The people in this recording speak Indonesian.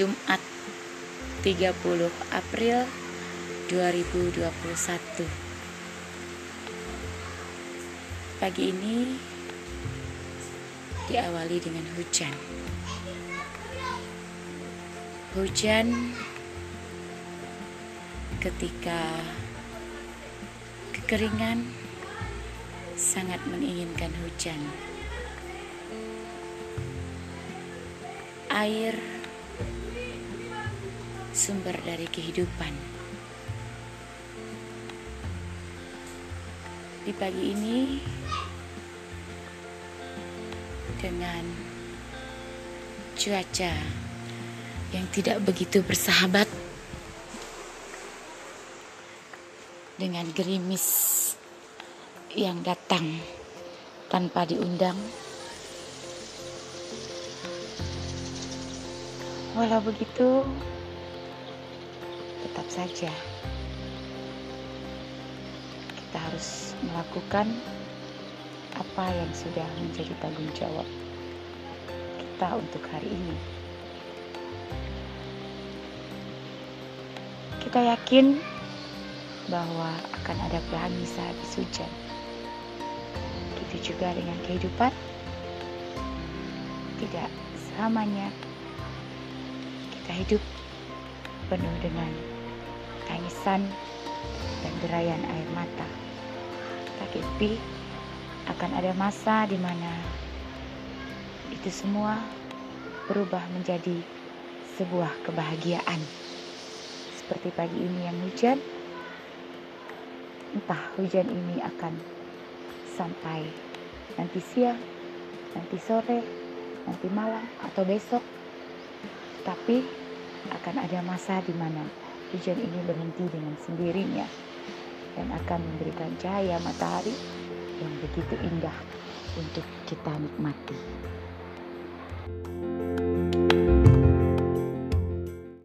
Jumat 30 April 2021 Pagi ini diawali dengan hujan. Hujan ketika kekeringan sangat menginginkan hujan. Air sumber dari kehidupan. Di pagi ini, dengan cuaca yang tidak begitu bersahabat, dengan gerimis yang datang tanpa diundang. Walau begitu, tetap saja kita harus melakukan apa yang sudah menjadi tanggung jawab kita untuk hari ini. Kita yakin bahwa akan ada pelangi sehabis hujan. Begitu juga dengan kehidupan. Tidak selamanya kita hidup penuh dengan tangisan dan derayan air mata. Tapi akan ada masa di mana itu semua berubah menjadi sebuah kebahagiaan. Seperti pagi ini yang hujan, entah hujan ini akan sampai nanti siang, nanti sore, nanti malam, atau besok. Tapi akan ada masa di mana hujan ini berhenti dengan sendirinya dan akan memberikan cahaya matahari yang begitu indah untuk kita nikmati.